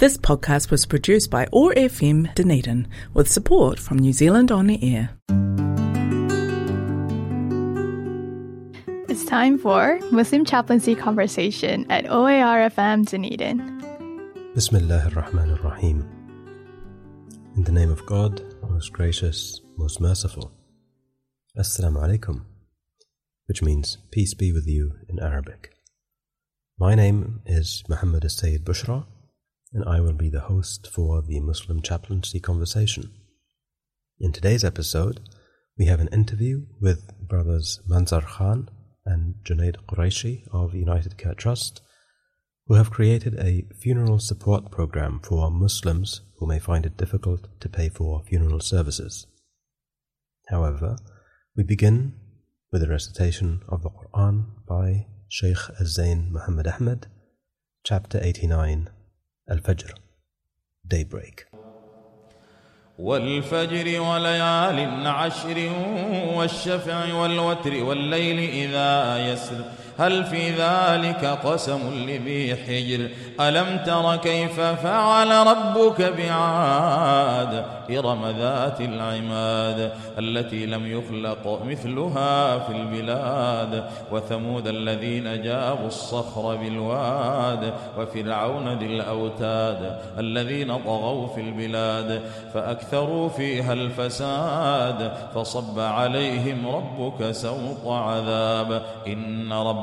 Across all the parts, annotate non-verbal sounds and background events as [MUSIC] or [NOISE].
This podcast was produced by OAR FM Dunedin with support from New Zealand On the Air. It's time for Muslim Chaplaincy Conversation at OAR FM Dunedin. Bismillah ar-Rahman ar-Rahim. In the name of God, most gracious, most merciful. Assalamu alaikum, which means peace be with you in Arabic. My name is Muhammad Sayyid Bushra, and I will be the host for the Muslim Chaplaincy Conversation. In today's episode, we have an interview with brothers Manzar Khan and Junaid Qureshi of United Care Trust, who have created a funeral support program for Muslims who may find it difficult to pay for funeral services. However, we begin with a recitation of the Quran by Sheikh Az-Zain Muhammad Ahmed, chapter 89, Al-Fajr, Daybreak. والفجر وليال عشر والشفع والوتر والليل إذا يسر هل في ذلك قسم لذي حجر؟ ألم تر كيف فعل ربك بعاد؟ إرم ذات العماد التي لم يخلق مثلها في البلاد وثمود الذين جابوا الصخر بالواد وفرعون ذي الأوتاد الذين طغوا في البلاد فأكثروا فيها الفساد فصب عليهم ربك سوط عذاب. إن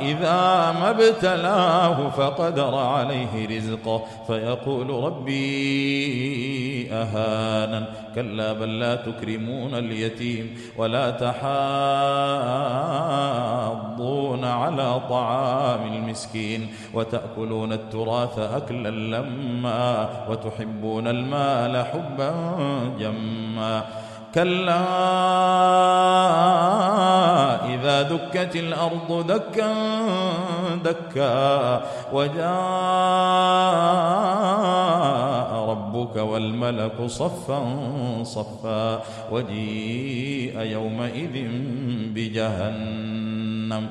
إذا ما ابتلاه فقدر عليه رزقه فيقول ربي أهانا كلا بل لا تكرمون اليتيم ولا تحاضون على طعام المسكين وتأكلون التراث أكلا لما وتحبون المال حبا جما. كلا إذا دكت الأرض دكا دكا وجاء ربك والملك صفا صفا وجيء يومئذ بجهنم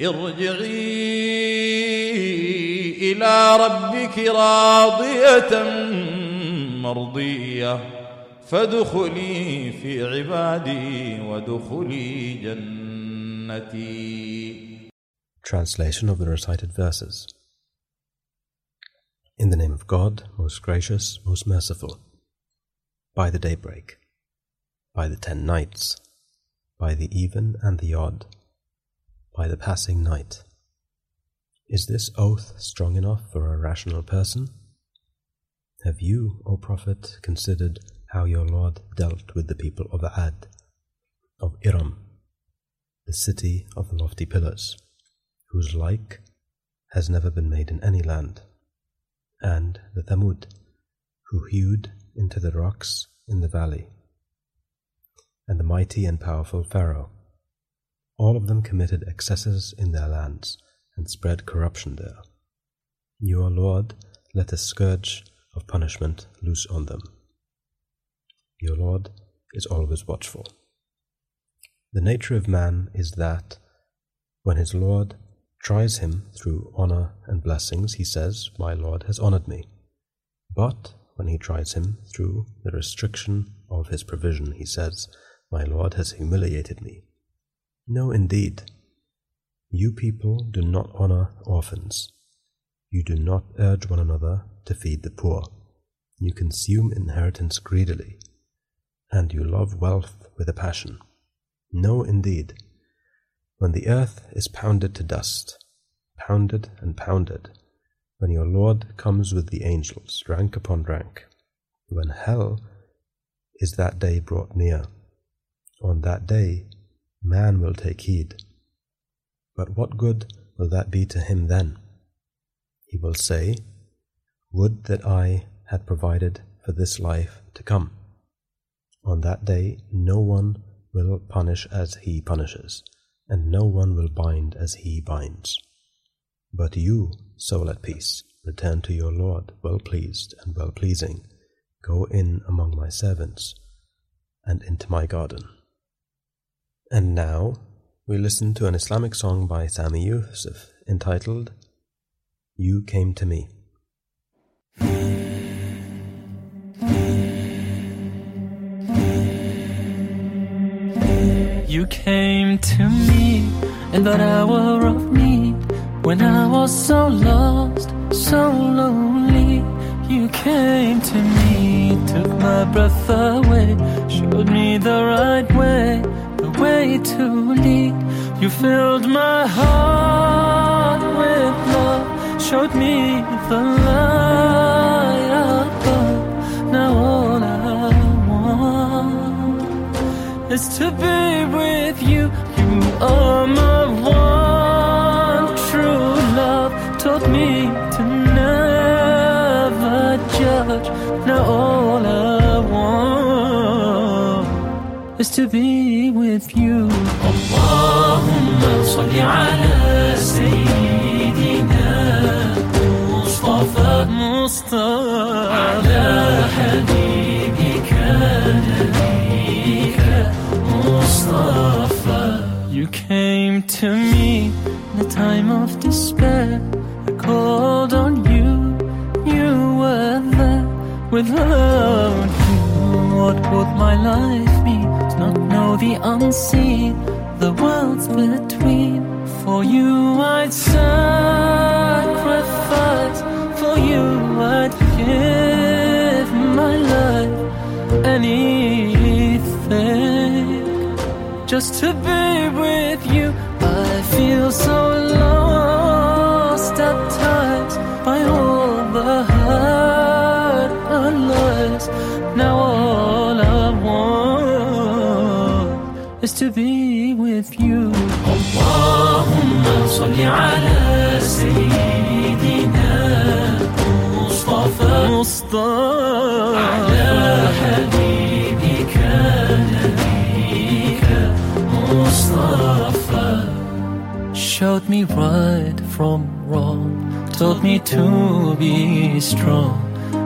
ارجعي إلى ربك راضية مرضية فادخلي في عبادي وادخلي جنتي Translation of the recited verses. In the name of God, most gracious, most merciful. By the daybreak, by the ten nights, by the even and the odd, by the passing night. Is this oath strong enough for a rational person? Have you, O Prophet, considered how your Lord dealt with the people of Ad, of Iram, the city of the lofty pillars, whose like has never been made in any land, and the Thamud, who hewed into the rocks in the valley, and the mighty and powerful Pharaoh, all of them committed excesses in their lands and spread corruption there. Your Lord let a scourge of punishment loose on them. Your Lord is always watchful. The nature of man is that when his Lord tries him through honor and blessings, he says, My Lord has honored me. But when he tries him through the restriction of his provision, he says, My Lord has humiliated me. No, indeed. You people do not honor orphans. You do not urge one another to feed the poor. You consume inheritance greedily, and you love wealth with a passion. No, indeed. When the earth is pounded to dust, pounded and pounded, when your Lord comes with the angels, rank upon rank, when hell is that day brought near. On that day, man will take heed. But what good will that be to him then? He will say, Would that I had provided for this life to come. On that day, no one will punish as he punishes, and no one will bind as he binds. But you, soul at peace, return to your Lord, well pleased and well pleasing. Go in among my servants and into my garden. And now we listen to an Islamic song by Sami Yusuf entitled You Came to Me. You came to me in that hour of need when I was so lost, so lonely. You came to me, took my breath away, showed me the right way, way to lead. You filled my heart with love, showed me the light above. Now all I want is to be with you. You are my one true love, taught me to never judge. Now all I to be with you. اللهم صل على سيدنا مصطفى مصطفى على حبيبك نبيك مصطفى You came to me in a time of despair. I called on you, you were there. Without you, what would my life be? To the unseen, the worlds between. For you I'd sacrifice, for you I'd give my life, anything just to be with you. I feel so to be with you. اللهم صل على سيدنا مصطفى مصطفى على حبيبك نبيك مصطفى Showed me right from wrong Taught me to be strong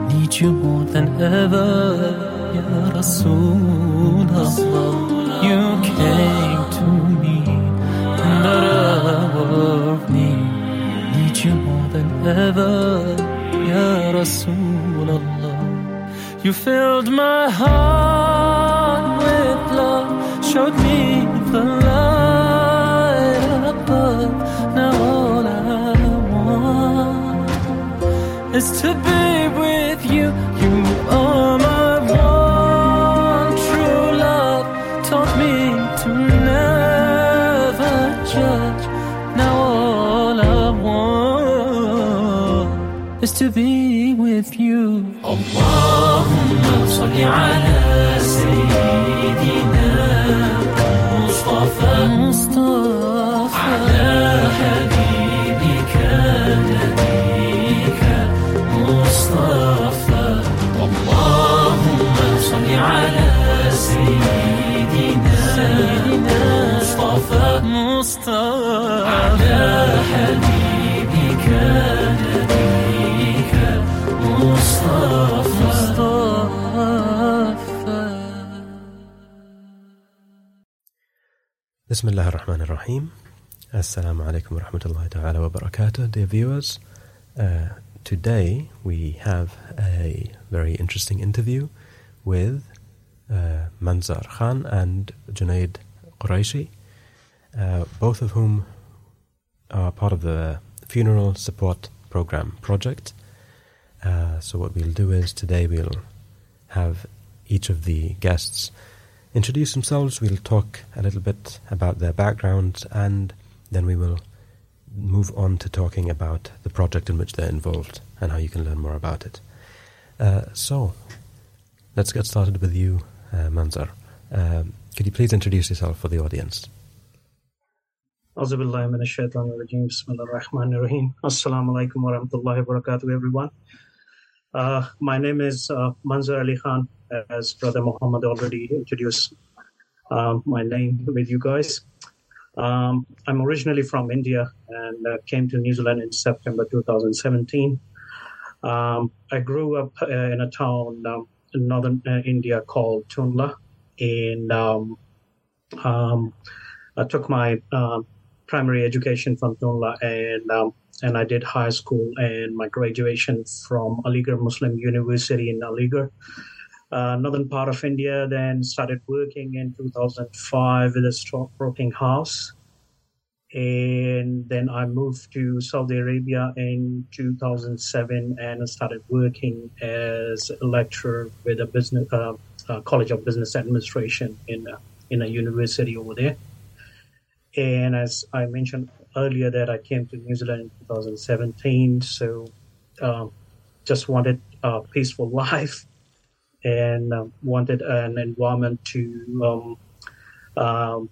Need you more than ever Ya Rasulullah Ever Ya Rasulullah You filled my heart with love, showed me the light Bismillah ar-Rahman ar-Rahim. Assalamu alaikum wa rahmatullahi ta'ala wa barakatuh. Dear viewers, uh, today we have a very interesting interview with uh, Manzar Khan and Junaid Quraishi, uh, both of whom are part of the funeral support program project. Uh, so what we'll do is today we'll have each of the guests introduce themselves. We'll talk a little bit about their background, and then we will move on to talking about the project in which they're involved and how you can learn more about it. Uh, so, let's get started with you, uh, Manzar. Um, could you please introduce yourself for the audience? Assalamu alaikum wa rahmatullahi wa barakatuh, everyone. Uh, my name is uh, Manzar Ali Khan as Brother Muhammad already introduced uh, my name with you guys. Um, I'm originally from India and uh, came to New Zealand in September 2017. Um, I grew up uh, in a town um, in northern uh, India called Tundla. And um, um, I took my uh, primary education from Tundla and and I did high school and my graduation from Aligarh Muslim University in Aligarh uh, northern part of India. Then started working in 2005 with a stockbroking house, and then I moved to Saudi Arabia in 2007 and started working as a lecturer with a business uh, uh, College of Business Administration in a, in a university over there. And as I mentioned earlier, that I came to New Zealand in 2017, so um, just wanted a peaceful [LAUGHS] life and um, wanted an environment to um, um,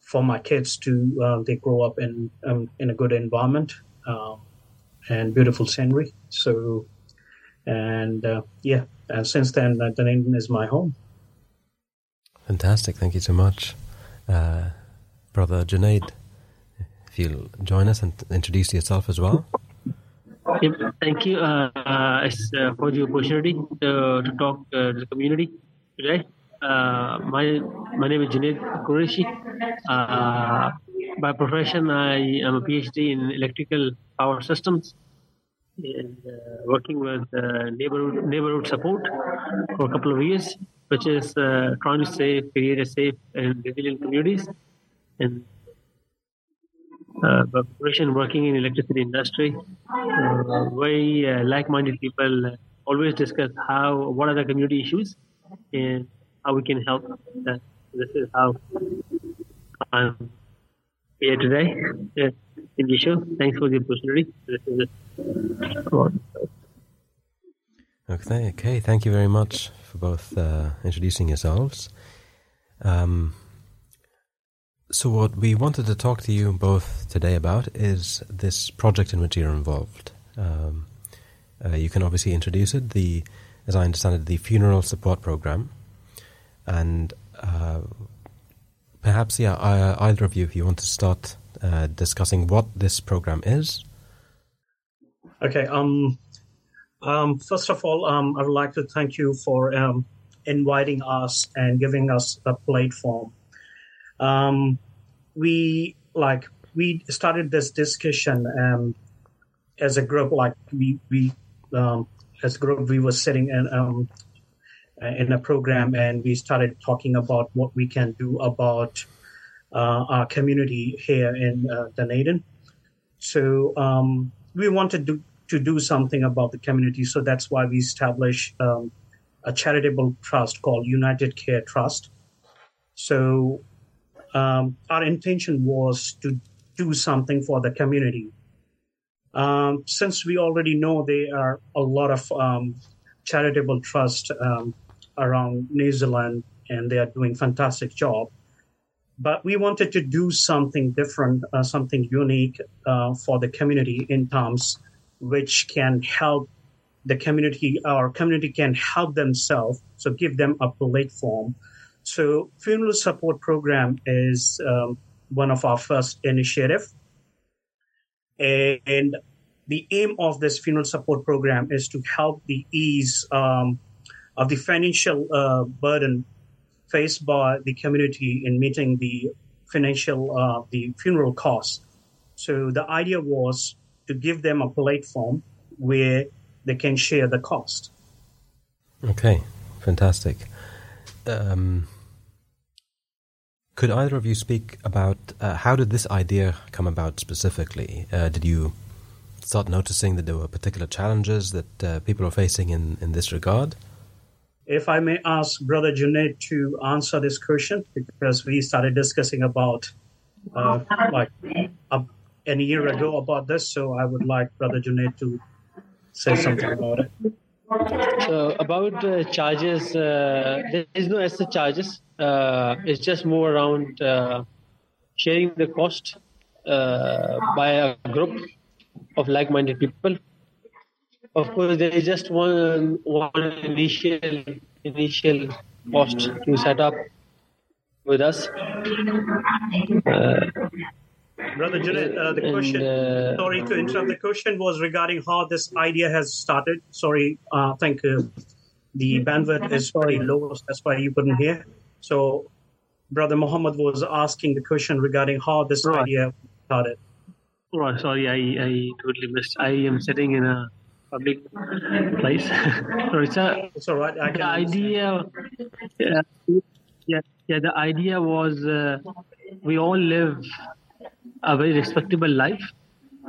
for my kids to uh, they grow up in um, in a good environment um, and beautiful scenery. So, and uh, yeah, and since then, uh, Dunedin is my home. Fantastic. Thank you so much. Uh, Brother Junaid, if you'll join us and introduce yourself as well. Thank you uh, uh, for the opportunity to, to talk uh, to the community today. Uh, my my name is Junaid Qureshi. Uh, by profession, I am a PhD in electrical power systems and uh, working with neighborhood neighborhood support for a couple of years, which is trying to save, create a safe and resilient communities and uh, working in electricity industry. Uh, very uh, like-minded people uh, always discuss how what are the community issues and how we can help. Uh, this is how I'm here today uh, in the show. Thanks for the opportunity. Okay, okay. Thank you very much for both introducing yourselves. Um, so, what we wanted to talk to you both today about is this project in which you're involved. Um, uh, you can obviously introduce it, the, as I understand it, the funeral support program, and uh, perhaps, yeah, either of you, if you want to start uh, discussing what this program is. Okay. Um. Um. First of all, um, I would like to thank you for um, inviting us and giving us a platform um, we like we started this discussion um, as a group. Like we we um, as a group we were sitting in um, in a program and we started talking about what we can do about uh, our community here in uh, Dunedin. So um, we wanted to to do something about the community. So that's why we established um, a charitable trust called United Care Trust. So um, our intention was to do something for the community. Um, since we already know there are a lot of um, charitable trusts um, around New Zealand, and they are doing fantastic job. But we wanted to do something different, uh, something unique uh, for the community in terms which can help the community. Our community can help themselves, so give them a platform so funeral support program is um, one of our first initiative. And the aim of this funeral support program is to help the ease um, of the financial uh, burden faced by the community in meeting the financial uh, the funeral costs. So the idea was to give them a platform where they can share the cost. Okay, fantastic. Um, could either of you speak about uh, how did this idea come about specifically? Uh, did you start noticing that there were particular challenges that uh, people are facing in, in this regard? If I may ask Brother Junaid to answer this question, because we started discussing about uh, like a, year ago about this. So I would like Brother Junaid to say something about it. So about uh, charges, uh, there is no extra charges. Uh, it's just more around uh, sharing the cost uh, by a group of like-minded people. Of course, there is just one one initial initial cost to set up with us. Brother Junaid, uh, the And, question, uh, sorry to interrupt, the question was regarding how this idea has started. Sorry, uh, I think uh, the bandwidth is very low, so that's why you couldn't hear. So, Brother Muhammad was asking the question regarding how this Right. idea started. Oh, sorry, I, I totally missed. I am sitting in a public place. [LAUGHS] sorry, sir. It's all right. I The can idea, yeah, yeah, yeah. The idea was uh, we all live a very respectable life,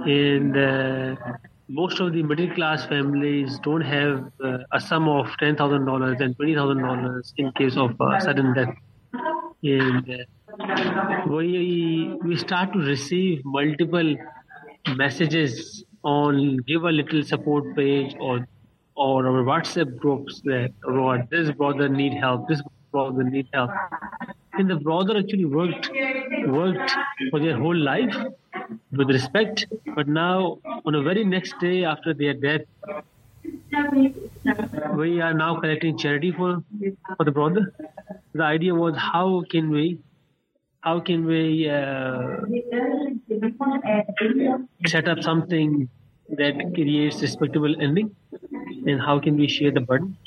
and uh, most of the middle class families don't have uh, a sum of ten thousand dollars and twenty thousand dollars in case of uh, sudden death, and uh, we we start to receive multiple messages on Givealittle support page or or our WhatsApp groups that about this brother need help, this brother need help. And the brother actually worked worked for their whole life with respect, but now on the very next day after their death, we are now collecting charity for for the brother. The idea was how can we how can we uh, set up something that creates respectable ending and how can we share the burden?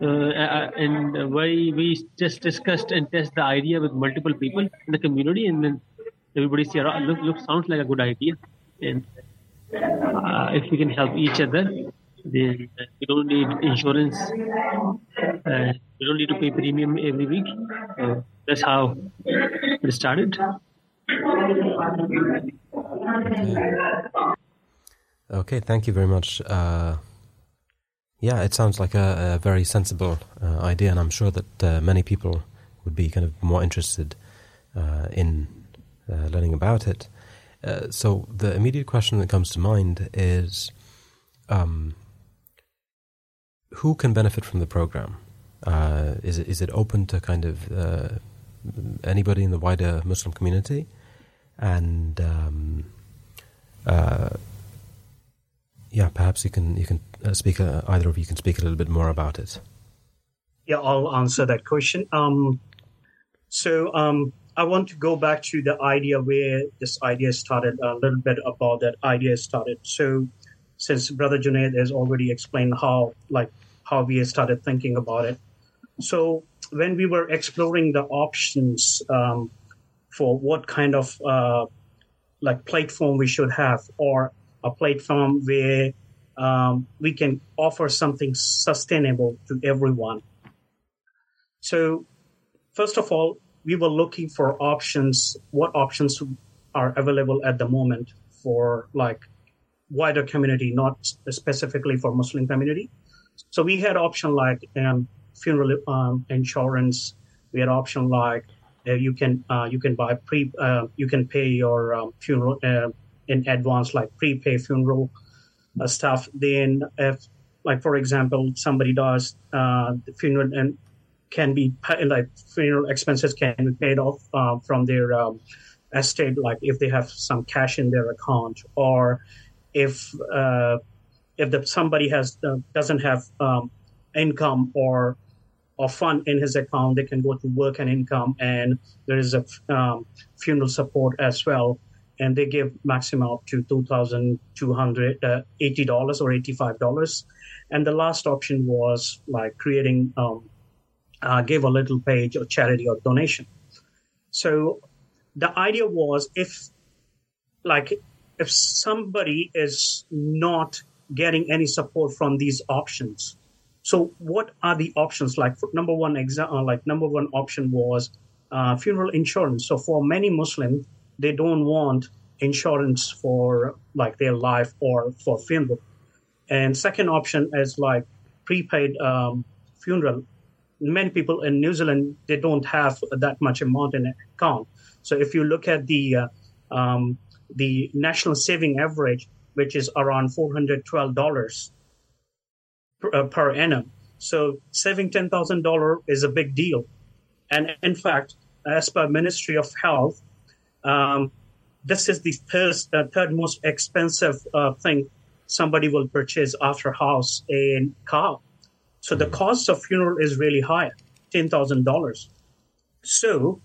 Uh, uh, and why we just discussed and test the idea with multiple people in the community and then everybody "Oh, look look sounds like a good idea. And uh, if we can help each other then we don't need insurance uh, we don't need to pay premium every week. Uh, that's how it started. Okay, thank you very much. Yeah, it sounds like a, a very sensible uh, idea, and I'm sure that uh, many people would be kind of more interested uh, in uh, learning about it. Uh, so, the immediate question that comes to mind is um, who can benefit from the program? Uh, is, it, is it open to kind of anybody in the wider Muslim community? And um, yeah, perhaps you can you can uh, speak. Uh, either of you can speak a little bit more about it. Yeah, I'll answer that question. Um, so um, I want to go back to the idea where this idea started, a little bit about that idea started. So since Brother Junaid has already explained how, like, how we started thinking about it. So when we were exploring the options um, for what kind of uh, like platform we should have, or a platform where um, we can offer something sustainable to everyone. So, first of all, we were looking for options. What options are available at the moment for like wider community, not specifically for Muslim community? So we had option like um, funeral um, insurance. We had option like uh, you can uh, you can buy pre uh, you can pay your um, funeral uh, in advance like prepay funeral uh, stuff. Then if like for example somebody does uh, the funeral and can be like funeral expenses can be paid off uh, from their um, estate like if they have some cash in their account or if uh, if the, somebody has uh, doesn't have um, income or or fund in his account, they can go to work and income, and there is a um, funeral support as well, and they give maximum up to two thousand two hundred eighty dollars or eighty five dollars, and the last option was like creating um, uh, Givealittle page or charity or donation. So the idea was if like if somebody is not getting any support from these options so what are the options? Like number one example like number one option was uh, funeral insurance. So for many muslims they don't want insurance for like their life or for funeral and second option is like prepaid um, funeral many people in new zealand they don't have that much amount in account so if you look at the uh, um, the national saving average, which is around $412 per, uh, per annum. So saving $10,000 is a big deal. And in fact, as per Ministry of Health, um, this is the third, uh, third most expensive uh, thing somebody will purchase after house and car. So the cost of funeral is really high, $10,000. So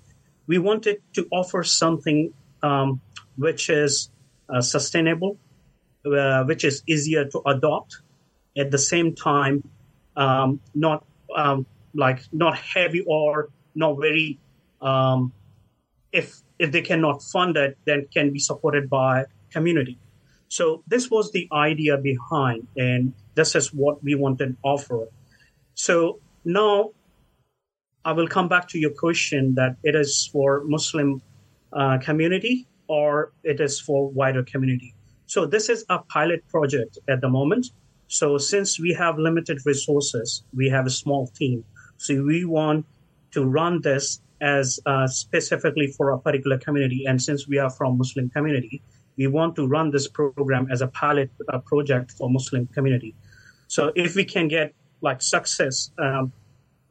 we wanted to offer something um, which is uh, sustainable, uh, which is easier to adopt, at the same time, um, not um, like not heavy or not very. Um, if if they cannot fund it, then can be supported by community. So this was the idea behind, and this is what we wanted to offer. So now I will come back to your question that it is for Muslim uh, community or it is for wider community. So this is a pilot project at the moment. So since we have limited resources, we have a small team. So we want to run this as uh, specifically for a particular community. And since we are from Muslim community, we want to run this program as a pilot uh, project for Muslim community. So if we can get like success um,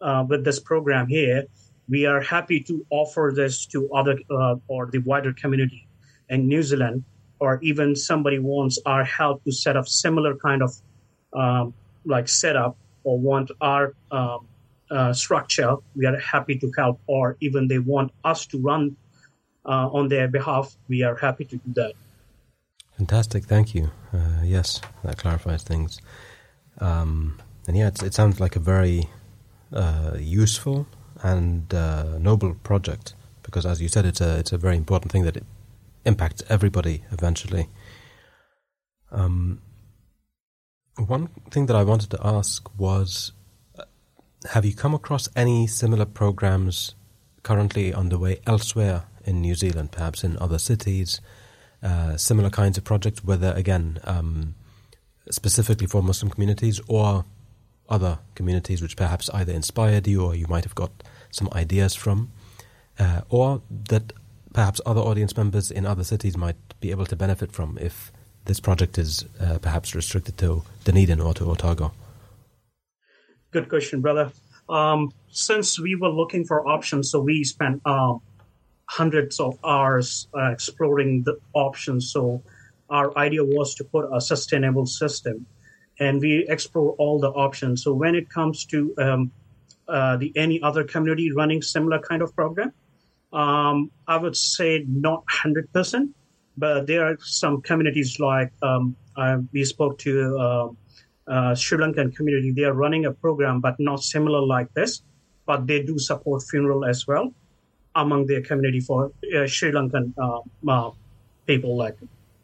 uh, with this program here, we are happy to offer this to other uh, or the wider community in New Zealand, or even somebody wants our help to set up similar kind of um, like setup or want our um, uh, structure. We are happy to help, or even they want us to run uh, on their behalf. We are happy to do that. Fantastic, thank you. Uh, yes, that clarifies things. Um, and yeah, it sounds like a very uh, useful and uh, noble project because, as you said, it's a it's a very important thing that it impacts everybody eventually. Um, one thing that I wanted to ask was Have you come across any similar programs currently underway elsewhere in New Zealand, perhaps in other cities? Uh, similar kinds of projects, whether again um, specifically for Muslim communities or other communities which perhaps either inspired you or you might have got some ideas from, uh, or that perhaps other audience members in other cities might be able to benefit from if this project is uh, perhaps restricted to Dunedin or to Otago? Good question, brother. Um, since we were looking for options, so we spent um, hundreds of hours uh, exploring the options. So our idea was to put a sustainable system and we explore all the options. So when it comes to um, uh, the any other community running similar kind of program, um, I would say not hundred percent, but there are some communities like um, uh, we spoke to uh, uh, Sri Lankan community. They are running a program, but not similar like this, but they do support funeral as well among their community for uh, Sri Lankan uh, people, like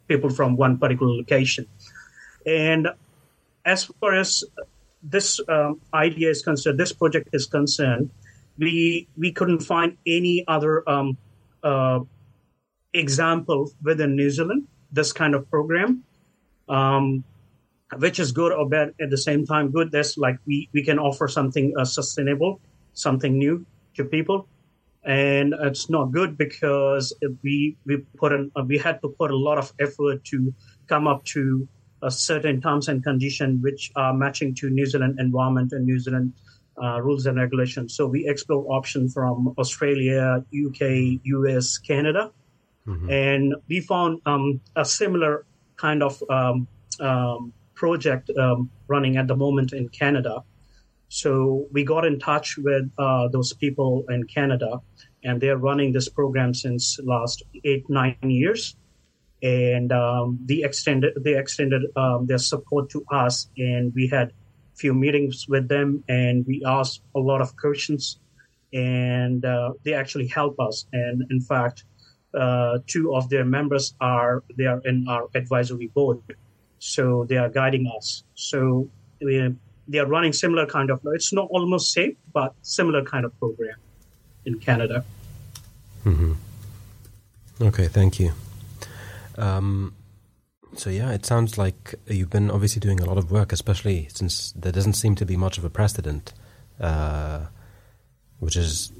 people from one particular location. And as far as this um, idea is concerned, this project is concerned, we we couldn't find any other um, uh, example within New Zealand this kind of program, um, which is good or bad at the same time. Good, that's like we we can offer something uh, sustainable, something new to people, and it's not good because we we put in, uh, we had to put a lot of effort to come up to a certain terms and conditions which are matching to New Zealand environment and New Zealand uh, rules and regulations. So we explore options from Australia, UK, US, Canada, mm-hmm. and we found um, a similar kind of um, um, project um, running at the moment in Canada. So we got in touch with uh, those people in Canada, and they're running this program since last eight nine years and um, they extended they extended um, their support to us, and we had a few meetings with them, and we asked a lot of questions, and uh, they actually help us. And in fact, uh, two of their members are they are in our advisory board, so they are guiding us. So we, they are running similar kind of it's not almost same, but similar kind of program in Canada. Mm-hmm. Okay, thank you. Um, so yeah, it sounds like you've been obviously doing a lot of work, especially since there doesn't seem to be much of a precedent, uh, which is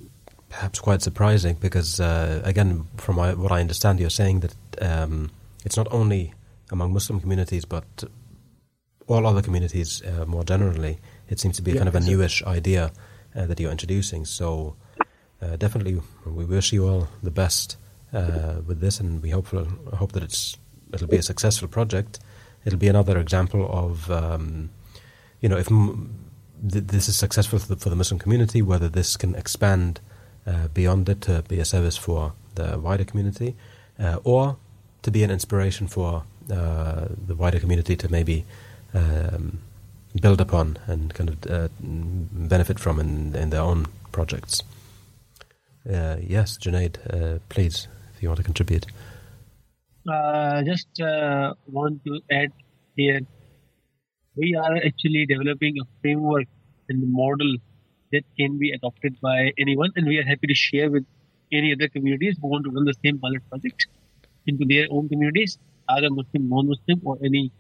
perhaps quite surprising because, uh, again, from what I understand, you're saying that um, it's not only among Muslim communities, but all other communities uh, more generally. It seems to be Yeah, kind of a newish idea uh, that you're introducing. So uh, definitely, we wish you all the best uh, with this, and we hope hope that it's it'll be a successful project. It'll be another example of um, you know if m- th- this is successful for the, for the Muslim community, whether this can expand uh, beyond it to be a service for the wider community, uh, or to be an inspiration for the wider community to maybe um, build upon and kind of uh, benefit from in, in their own projects. Uh, yes, Junaid, uh, please, if you want to contribute. Uh, just uh, want to add here, we are actually developing a framework and model that can be adopted by anyone, and we are happy to share with any other communities who want to run the same pilot project into their own communities, either Muslim, non-Muslim, or any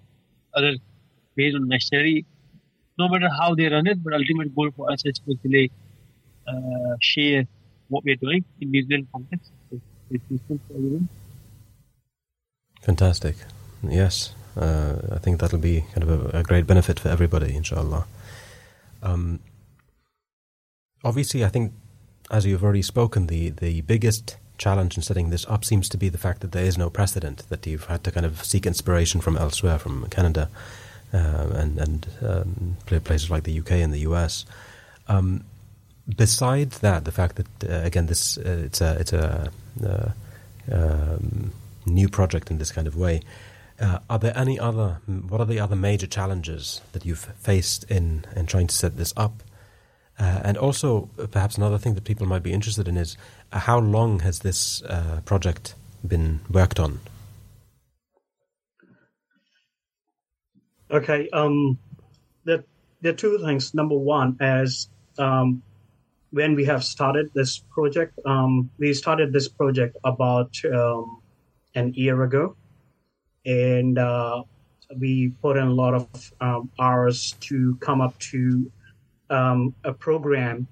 other based on nationality. No matter how they run it, but ultimate goal for us is to actually uh, share what we're doing in New Zealand context. Fantastic. Yes, uh, I think that'll be kind of a, a great benefit for everybody, inshallah. Um, obviously, I think, as you've already spoken, the, the biggest challenge in setting this up seems to be the fact that there is no precedent, that you've had to kind of seek inspiration from elsewhere, from Canada uh, and, and um, places like the UK and the US. Um, besides that, the fact that, uh, again, this uh, it's a, it's a uh, um, new project in this kind of way. Uh, are there any other? What are the other major challenges that you've faced in in trying to set this up? Uh, and also, uh, perhaps another thing that people might be interested in is uh, how long has this uh, project been worked on? Okay. Um, there, there are two things. Number one, as um, when we have started this project, um, we started this project about um, an year ago, and uh, we put in a lot of um, hours to come up to um, a program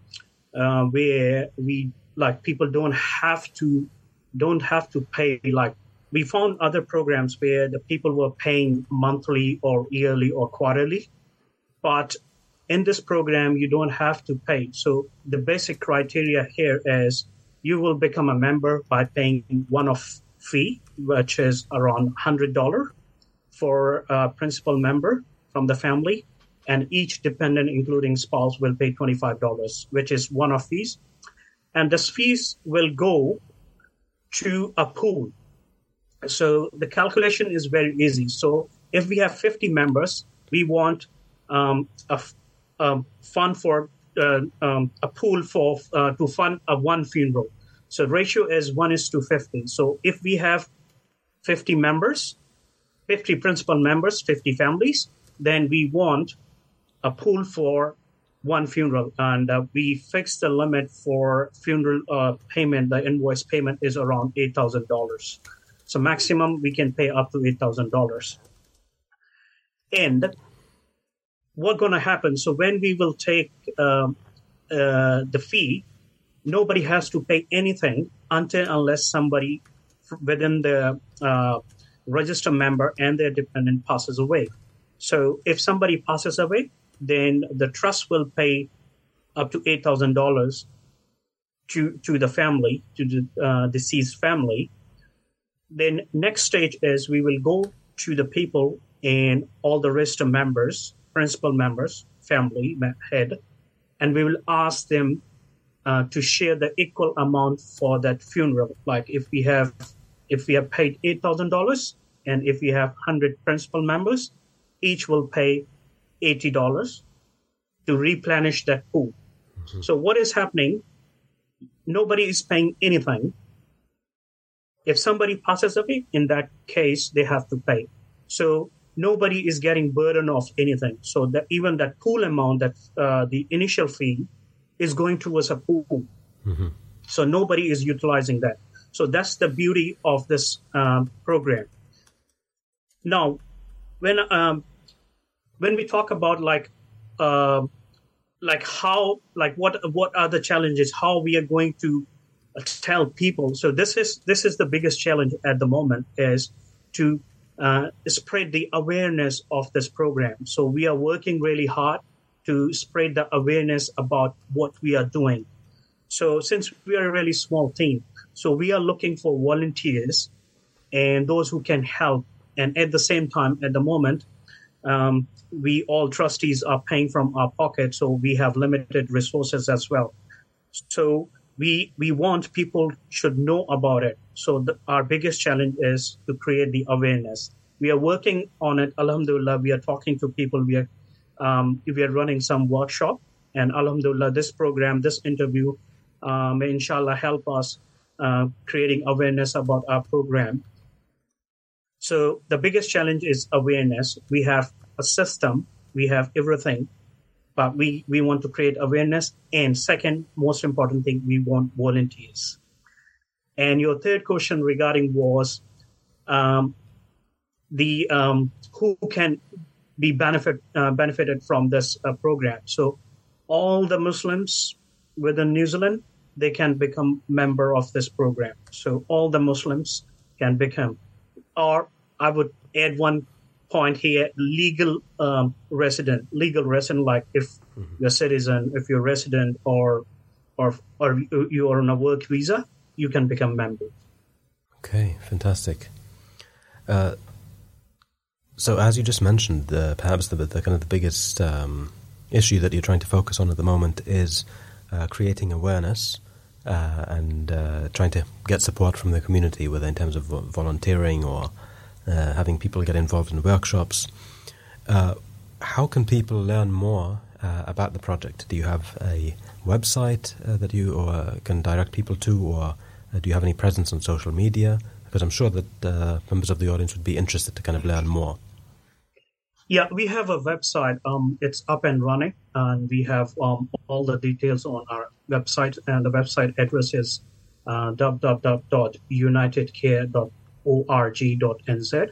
uh, where we like people don't have to don't have to pay. Like we found other programs where the people were paying monthly or yearly or quarterly but in this program you don't have to pay. So the basic criteria here is you will become a member by paying one off fee which is around $100 for a principal member from the family and each dependent including spouse will pay $25 which is one off fees and this fees will go to a pool so the calculation is very easy. So if we have 50 members, we want um, a, f- um, fund for uh, um, a pool for uh, to fund a one funeral. So ratio is one is to 50. So if we have 50 members, 50 principal members, 50 families, then we want a pool for one funeral, and uh, we fixed the limit for funeral uh, payment. The invoice payment is around eight thousand dollars. So maximum we can pay up to eight thousand dollars. And what's going to happen? So when we will take um, uh, the fee, nobody has to pay anything until unless somebody within the uh, register member and their dependent passes away. So if somebody passes away, then the trust will pay up to eight thousand dollars to to the family, to the uh, deceased family, then next stage is we will go to the people and all the rest of members principal members family head and we will ask them uh, to share the equal amount for that funeral. Like if we have if we have paid $8000 and if we have 100 principal members each will pay $80 to replenish that pool so what is happening nobody is paying anything if somebody passes away, in that case, they have to pay. So nobody is getting burden of anything. So that even that pool amount, that uh, the initial fee, is going towards a pool. So nobody is utilizing that. So that's the beauty of this um, program. Now, when um, when we talk about like uh, like how like what what are the challenges? How we are going to tell people so this is this is the biggest challenge at the moment is to uh, spread the awareness of this program. So we are working really hard to spread the awareness about what we are doing. So since we are a really small team, so we are looking for volunteers and those who can help. And at the same time, at the moment, um, we all trustees are paying from our pocket, so we have limited resources as well. So we we want people should know about it. So the, our biggest challenge is to create the awareness. We are working on it. Alhamdulillah, we are talking to people. We are um, we are running some workshop, and Alhamdulillah, this program, this interview, uh, may inshallah help us uh, creating awareness about our program. So the biggest challenge is awareness. We have a system, we have everything, but we, we want to create awareness. And second, most important thing, we want volunteers. And your third question regarding was um, the um, who can be benefit uh, benefited from this uh, program. So all the Muslims within New Zealand they can become member of this program. So all the Muslims can become, or I would add one point here legal um, resident legal resident like if mm-hmm. you're a citizen if you're a resident or or or you are on a work visa you can become member okay fantastic uh, so as you just mentioned the, perhaps the, the kind of the biggest um, issue that you're trying to focus on at the moment is uh, creating awareness uh, and uh, trying to get support from the community whether in terms of volunteering or uh, having people get involved in workshops. Uh, how can people learn more uh, about the project? Do you have a website that you or can direct people to, or do you have any presence on social media? Because I'm sure that members of the audience would be interested to kind of learn more. Yeah, we have a website. Um, it's up and running, and we have um, all the details on our website. And the website address is uh, www.unitedcare.org org.nz.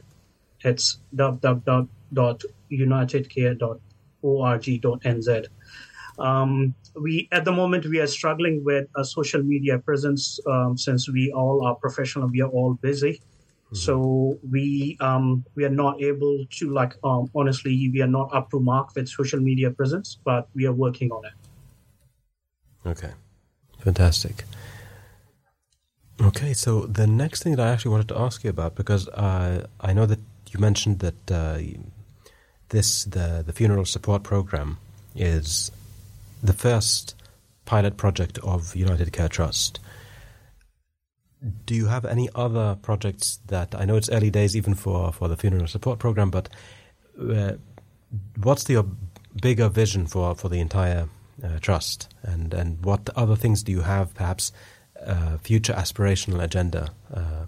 It's www.unitedcare.org.nz. Um, we at the moment we are struggling with a social media presence um, since we all are professional. We are all busy, mm-hmm. so we um, we are not able to like um, honestly we are not up to mark with social media presence, but we are working on it. Okay, fantastic. Okay, so the next thing that I actually wanted to ask you about, because uh, I know that you mentioned that uh, this the the funeral support program is the first pilot project of United Care Trust. Do you have any other projects that I know it's early days even for, for the funeral support program, but uh, what's the bigger vision for, for the entire uh, trust, and and what other things do you have perhaps uh, future aspirational agenda, uh,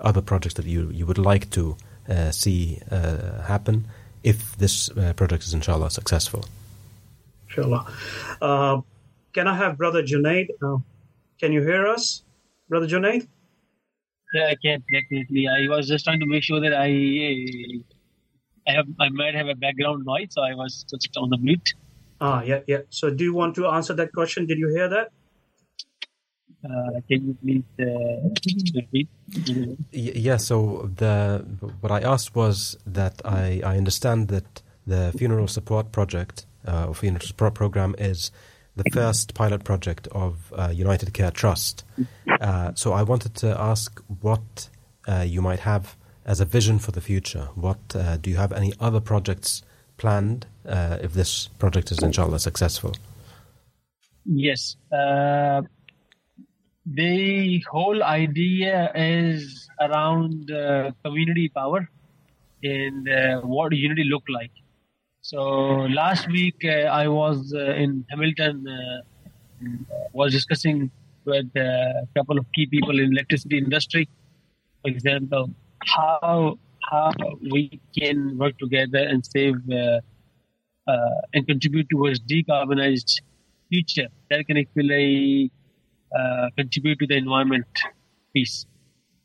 other projects that you you would like to uh, see uh, happen if this uh, project is inshallah successful? Inshallah. Uh, can I have Brother Junaid? can you hear us, Brother Junaid? Yeah, I can definitely. I was just trying to make sure that I I have I might have a background noise, so I was just on the mute. Ah, yeah, yeah. So, do you want to answer that question? Did you hear that? Uh, can you please uh, repeat? Yeah. So the what I asked was that I, I understand that the funeral support project uh, or funeral support program is the first pilot project of uh, United Care Trust. Uh, so I wanted to ask what uh, you might have as a vision for the future. What do you have any other projects planned if this project is inshallah successful? Yes the whole idea is around uh, community power and uh, what unity look like. So last week uh, I was uh, in Hamilton, uh, was discussing with a couple of key people in electricity industry. For example, how how we can work together and save uh, and contribute towards decarbonized future that can actually uh, contribute to the environment piece.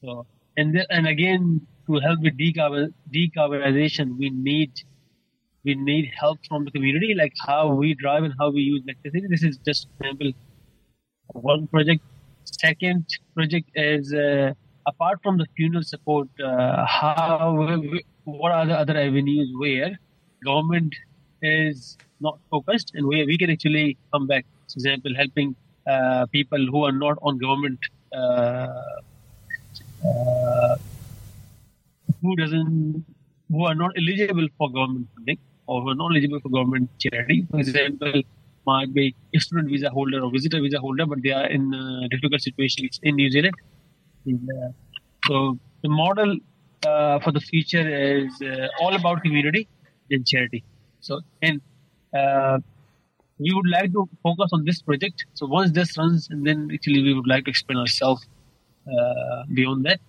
So, and the, and again, to help with decarbon, decarbonization, we need we need help from the community, like how we drive and how we use electricity. This is just example one project. Second project is uh, apart from the funeral support, uh, how what are the other avenues where government is not focused and where we can actually come back? For example, helping uh, people who are not on government, uh, uh, who doesn't, who are not eligible for government funding or who are not eligible for government charity. For example, might be student visa holder or visitor visa holder, but they are in uh, difficult situations in New Zealand. And, so the model uh, for the future is all about community and charity. So and we would like to focus on this project. So once this runs, and then actually we would like to expand ourselves uh, beyond that.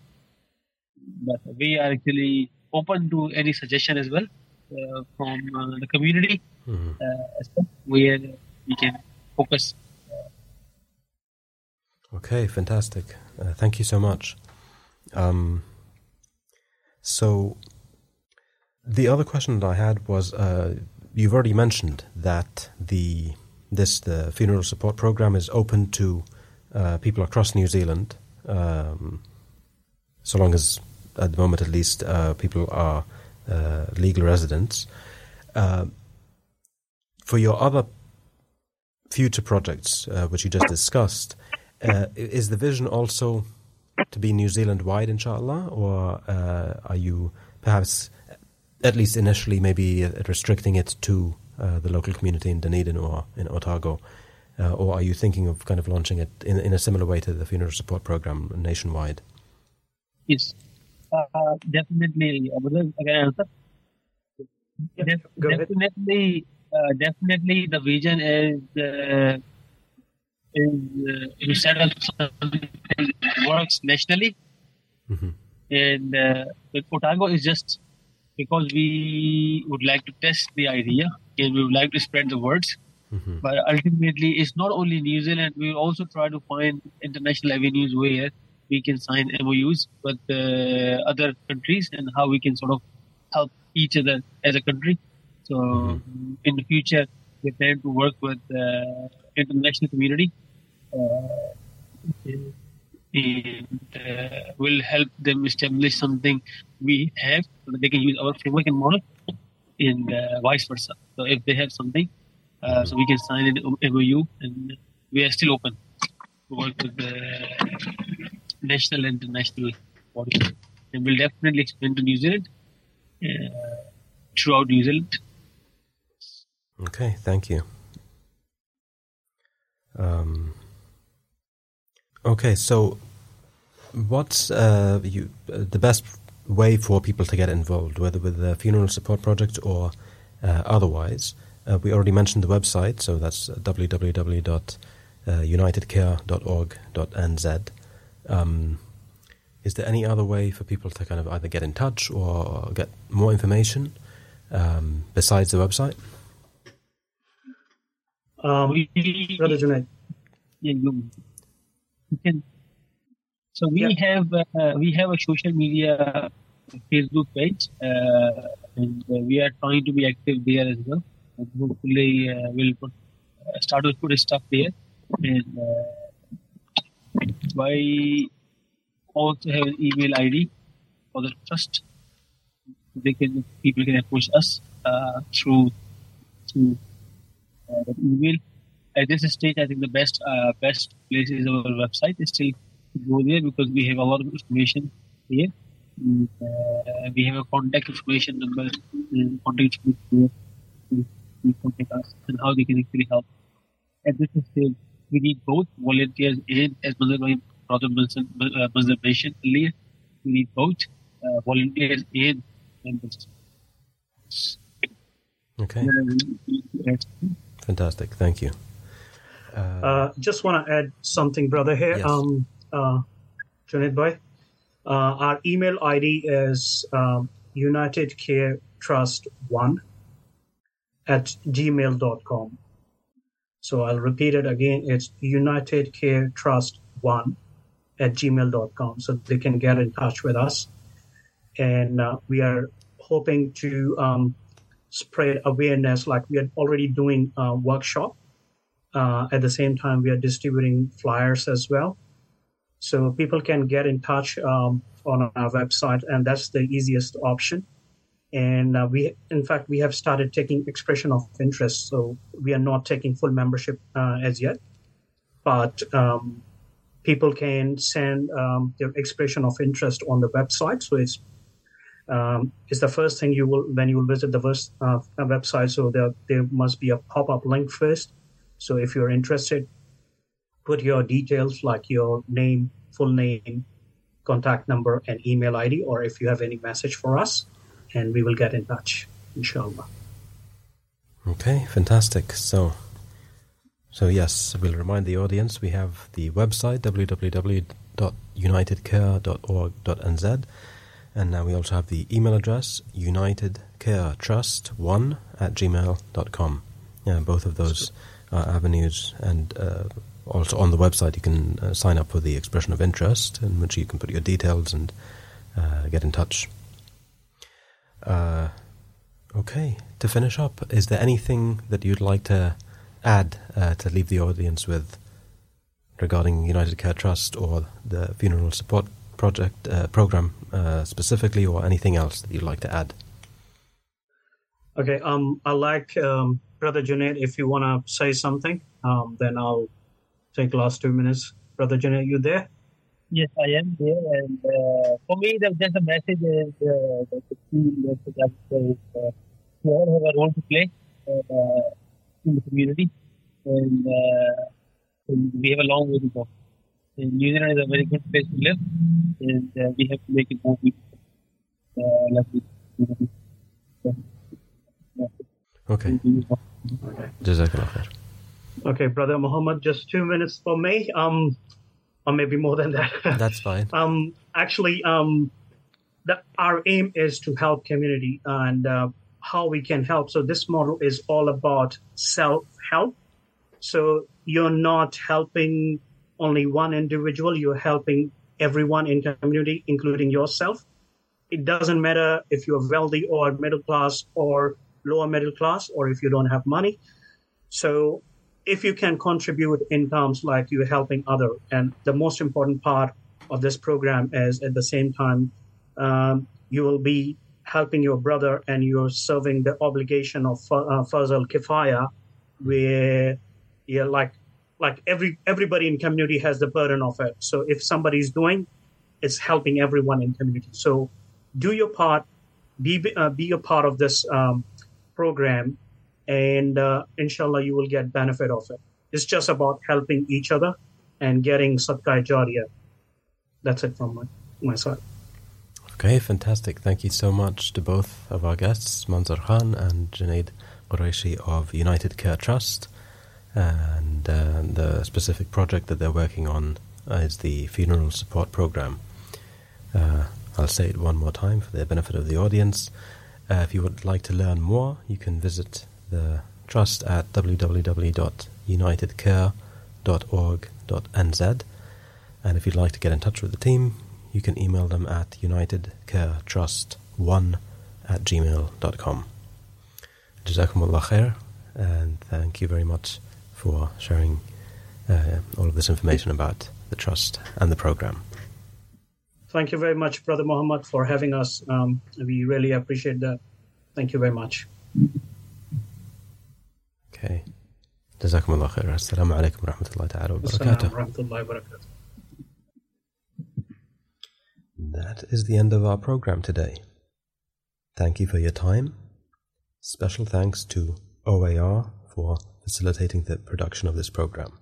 But we are actually open to any suggestion as well uh, from uh, the community Mhm. uh, as well, where we can focus. Okay, fantastic. Uh, thank you so much. Um, so, the other question that I had was uh, you've already mentioned that the this the funeral support program is open to uh, people across New Zealand, um, so long as at the moment at least uh, people are uh, legal residents. Uh, for your other future projects, uh, which you just discussed, uh, is the vision also to be New Zealand wide, inshallah, or are you perhaps, at least initially, maybe uh, restricting it to uh, the local community in Dunedin or in Otago? Uh, or are you thinking of kind of launching it in, in a similar way to the funeral support program nationwide? Yes, uh, definitely. I would I can answer. Def- go ahead. definitely, uh, definitely, the vision is uh, is uh, to set up something that works nationally, Mhm. and uh, Otago is just because we would like to test the idea and we would like to spread the words. Mhm. But ultimately, it's not only New Zealand. We also try to find international avenues where we can sign MOUs with uh, other countries and how we can sort of help each other as a country. So in the future, we plan to work with the international community uh, and uh, will help them establish something we have so they can use our framework and model and uh, vice versa. So if they have something, uh, so we can sign an MOU and we are still open to work with the national and international bodies. And we'll definitely expand to New Zealand, uh, throughout New Zealand. Okay, thank you. Um, okay, so what's uh, you, uh, the best way for people to get involved, whether with the funeral support project or uh, otherwise? Uh, we already mentioned the website, so that's www.unitedcare.org.nz. Um, is there any other way for people to kind of either get in touch or get more information um, besides the website? Um, can. So we Yeah. have uh, we have a social media Facebook page, uh, and uh, we are trying to be active there as well. And hopefully, uh, we'll put, uh, start to put stuff there. And uh, I also have an email ID for the trust. They can people can approach us uh, through through uh, email. At this stage, I think the best uh, best place is our website. It's Still go there because we have a lot of information here. And, uh, we have a contact information number and contact information to, to contact us and how they can actually help. At this stage, we need both volunteers and, as Brother Brother Munzer uh, mentioned earlier, we need both uh, volunteers and members. Okay, fantastic. Thank you. Uh, Uh, just want to add something, brother. Here, Yes. um, uh, Bhai. Uh, our email ID is um, United Care Trust One at gmail.com. So I'll repeat it again. It's United Care Trust One at gmail.com. So they can get in touch with us. And uh, we are hoping to um, spread awareness like we are already doing a workshop uh, at the same time, we are distributing flyers as well. So people can get in touch um, on our website, and that's the easiest option. And uh, we, in fact, we have started taking expression of interest. So we are not taking full membership uh, as yet, but um, people can send um, their expression of interest on the website. So it's um, it's the first thing you will when you will visit the first, uh, website. So there there must be a pop up link first. So if you're interested, put your details like your name, full name, contact number, and email ID, or if you have any message for us, and we will get in touch, inshallah. Okay, fantastic. So, so yes, we'll remind the audience we have the website www.unitedcare.org.nz, and now we also have the email address unitedcaretrust1 at gmail.com. Yeah, both of those avenues, and uh, also on the website you can uh, sign up for the expression of interest, in which you can put your details and uh, get in touch. Uh, okay, to finish up, is there anything that you'd like to add uh, to leave the audience with regarding United Care Trust or the funeral support project uh, program uh, specifically, or anything else that you'd like to add? Okay, um, I like um, Brother Junaid. If you want to say something, um, then I'll take last two minutes. Brother Junaid, you there? Yes, I am here, and uh, for me, the, just a message is uh, that the key message is uh, we all have a role to play uh, in the community, and, uh, and we have a long way to go. And New Zealand is a very good place to live, and uh, we have to make it more beautiful. Uh, like we, Okay. Jazakallah khair. Okay, Brother Muhammad, just two minutes for me. Um, or maybe more than that. [LAUGHS] That's fine. um, actually, um, the, our aim is to help community and uh, how we can help. So this model is all about self help. So you're not helping only one individual; you're helping everyone in community, including yourself. It doesn't matter if you're wealthy or middle class or lower middle class, or if you don't have money. So if you can contribute in terms like you're helping other and the most important part of this program is at the same time um, you will be helping your brother and you're serving the obligation of uh, kifaya where yeah like like every everybody in community has the burden of it so if somebody's doing it's helping everyone in community so do your part be uh, be a part of this um, program and uh, inshallah you will get benefit of it it's just about helping each other and getting sadaqah jariyah that's it from my, my side Okay, fantastic. Thank you so much to both of our guests, Manzar Khan and Junaid Qureshi of United Care Trust. And uh, the specific project that they're working on is the funeral support program. Uh, I'll say it one more time for the benefit of the audience. Uh, if you would like to learn more, you can visit the trust at www.unitedcare.org.nz. And if you'd like to get in touch with the team, you can email them at unitedcaretrust1 at gmail.com. Jazakumullah khair, and thank you very much for sharing uh, all of this information about the trust and the program. Thank you very much brother muhammad for having us um, we really appreciate that thank you very much Okay. Jazakumullah khair. Assalamu alaikum wa rahmatullahi ta'ala wa Assalamu barakatuh. warahmatullahi wabarakatuh. That is the end of our program today. Thank you for your time. Special thanks to OAR for facilitating the production of this program.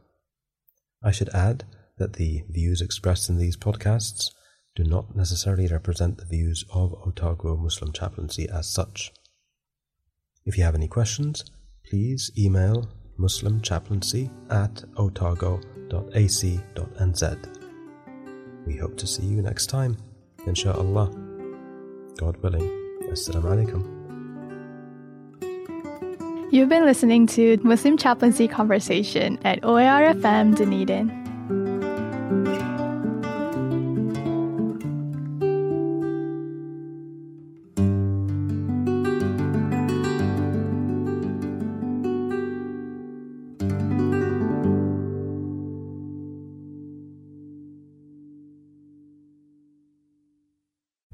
I should add that the views expressed in these podcasts do not necessarily represent the views of Otago Muslim Chaplaincy as such. If you have any questions, please email muslimchaplaincy at otago.ac.nz. We hope to see you next time, insha'Allah. God willing. Assalamu alaikum. You've been listening to Muslim Chaplaincy Conversation at OARFM Dunedin.